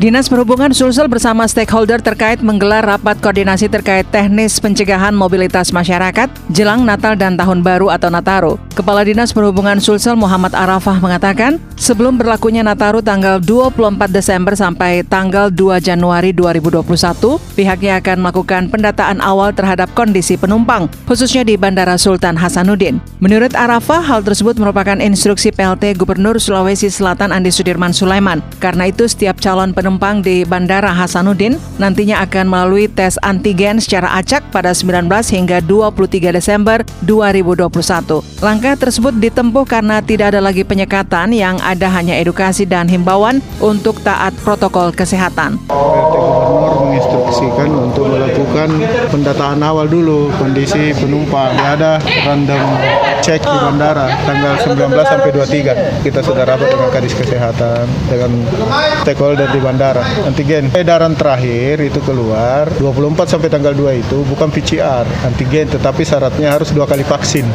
Dinas Perhubungan Sulsel bersama stakeholder terkait menggelar rapat koordinasi terkait teknis pencegahan mobilitas masyarakat jelang Natal dan Tahun Baru atau Nataru. Kepala Dinas Perhubungan Sulsel Muhammad Arafah mengatakan, sebelum berlakunya Nataru tanggal 24 Desember sampai tanggal 2 Januari 2021, pihaknya akan melakukan pendataan awal terhadap kondisi penumpang, khususnya di Bandara Sultan Hasanuddin. Menurut Arafah, hal tersebut merupakan instruksi PLT Gubernur Sulawesi Selatan Andi Sudirman Sulaiman. Karena itu, setiap calon penumpang penumpang di Bandara Hasanuddin nantinya akan melalui tes antigen secara acak pada 19 hingga 23 Desember 2021. Langkah tersebut ditempuh karena tidak ada lagi penyekatan yang ada hanya edukasi dan himbauan untuk taat protokol kesehatan. Gubernur menginstruksikan untuk melakukan pendataan awal dulu kondisi penumpang. Dia ada random cek di bandara tanggal 19 sampai 23. Kita sudah rapat dengan Kadis Kesehatan, dengan stakeholder di bandara antigen edaran terakhir itu keluar 24 sampai tanggal 2 itu bukan PCR antigen tetapi syaratnya harus dua kali vaksin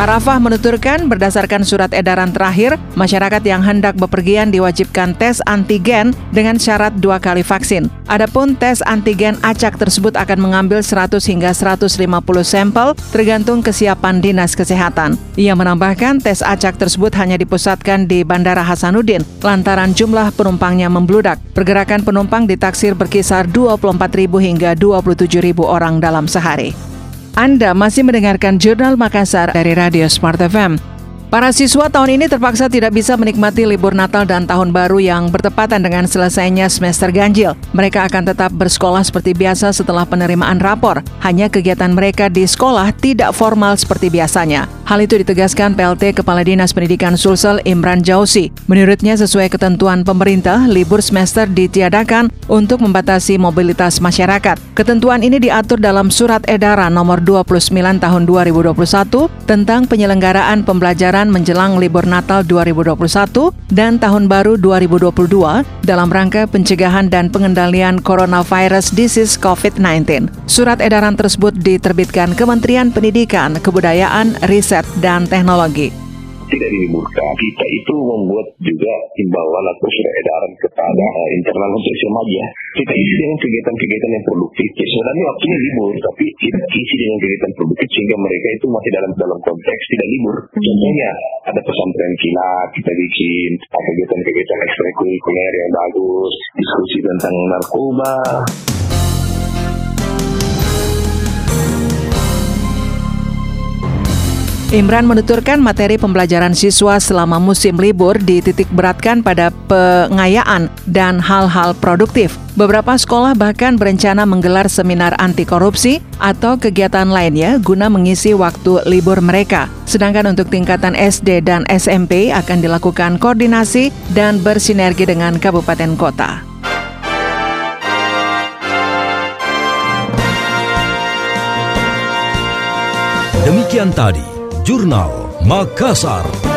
Arafah menuturkan berdasarkan surat edaran terakhir, masyarakat yang hendak bepergian diwajibkan tes antigen dengan syarat dua kali vaksin. Adapun tes antigen acak tersebut akan mengambil 100 hingga 150 sampel tergantung kesiapan dinas kesehatan. Ia menambahkan tes acak tersebut hanya dipusatkan di Bandara Hasanuddin lantaran jumlah penumpangnya membludak. Pergerakan penumpang ditaksir berkisar 24.000 hingga 27.000 orang dalam sehari. Anda masih mendengarkan Jurnal Makassar dari Radio Smart FM. Para siswa tahun ini terpaksa tidak bisa menikmati libur Natal dan Tahun Baru yang bertepatan dengan selesainya semester ganjil. Mereka akan tetap bersekolah seperti biasa setelah penerimaan rapor. Hanya kegiatan mereka di sekolah tidak formal seperti biasanya. Hal itu ditegaskan PLT Kepala Dinas Pendidikan Sulsel Imran Jausi. Menurutnya sesuai ketentuan pemerintah, libur semester ditiadakan untuk membatasi mobilitas masyarakat. Ketentuan ini diatur dalam Surat Edaran Nomor 29 Tahun 2021 tentang penyelenggaraan pembelajaran menjelang libur Natal 2021 dan Tahun Baru 2022 dalam rangka pencegahan dan pengendalian coronavirus disease COVID-19. Surat edaran tersebut diterbitkan Kementerian Pendidikan, Kebudayaan, Riset, dan Teknologi tidak diliburkan. Kita itu membuat juga imbauan atau surat edaran kepada uh, internal untuk ya. Kita isi dengan kegiatan-kegiatan yang produktif. Ya, sebenarnya waktunya libur, tapi kita isi dengan kegiatan produktif sehingga mereka itu masih dalam dalam konteks tidak libur. Contohnya ada pesantren kilat kita bikin, kegiatan-kegiatan ekstrakurikuler yang bagus, diskusi tentang narkoba. Imran menuturkan materi pembelajaran siswa selama musim libur dititik beratkan pada pengayaan dan hal-hal produktif. Beberapa sekolah bahkan berencana menggelar seminar anti korupsi atau kegiatan lainnya guna mengisi waktu libur mereka. Sedangkan untuk tingkatan SD dan SMP akan dilakukan koordinasi dan bersinergi dengan kabupaten kota. Demikian tadi Jurnal Makassar.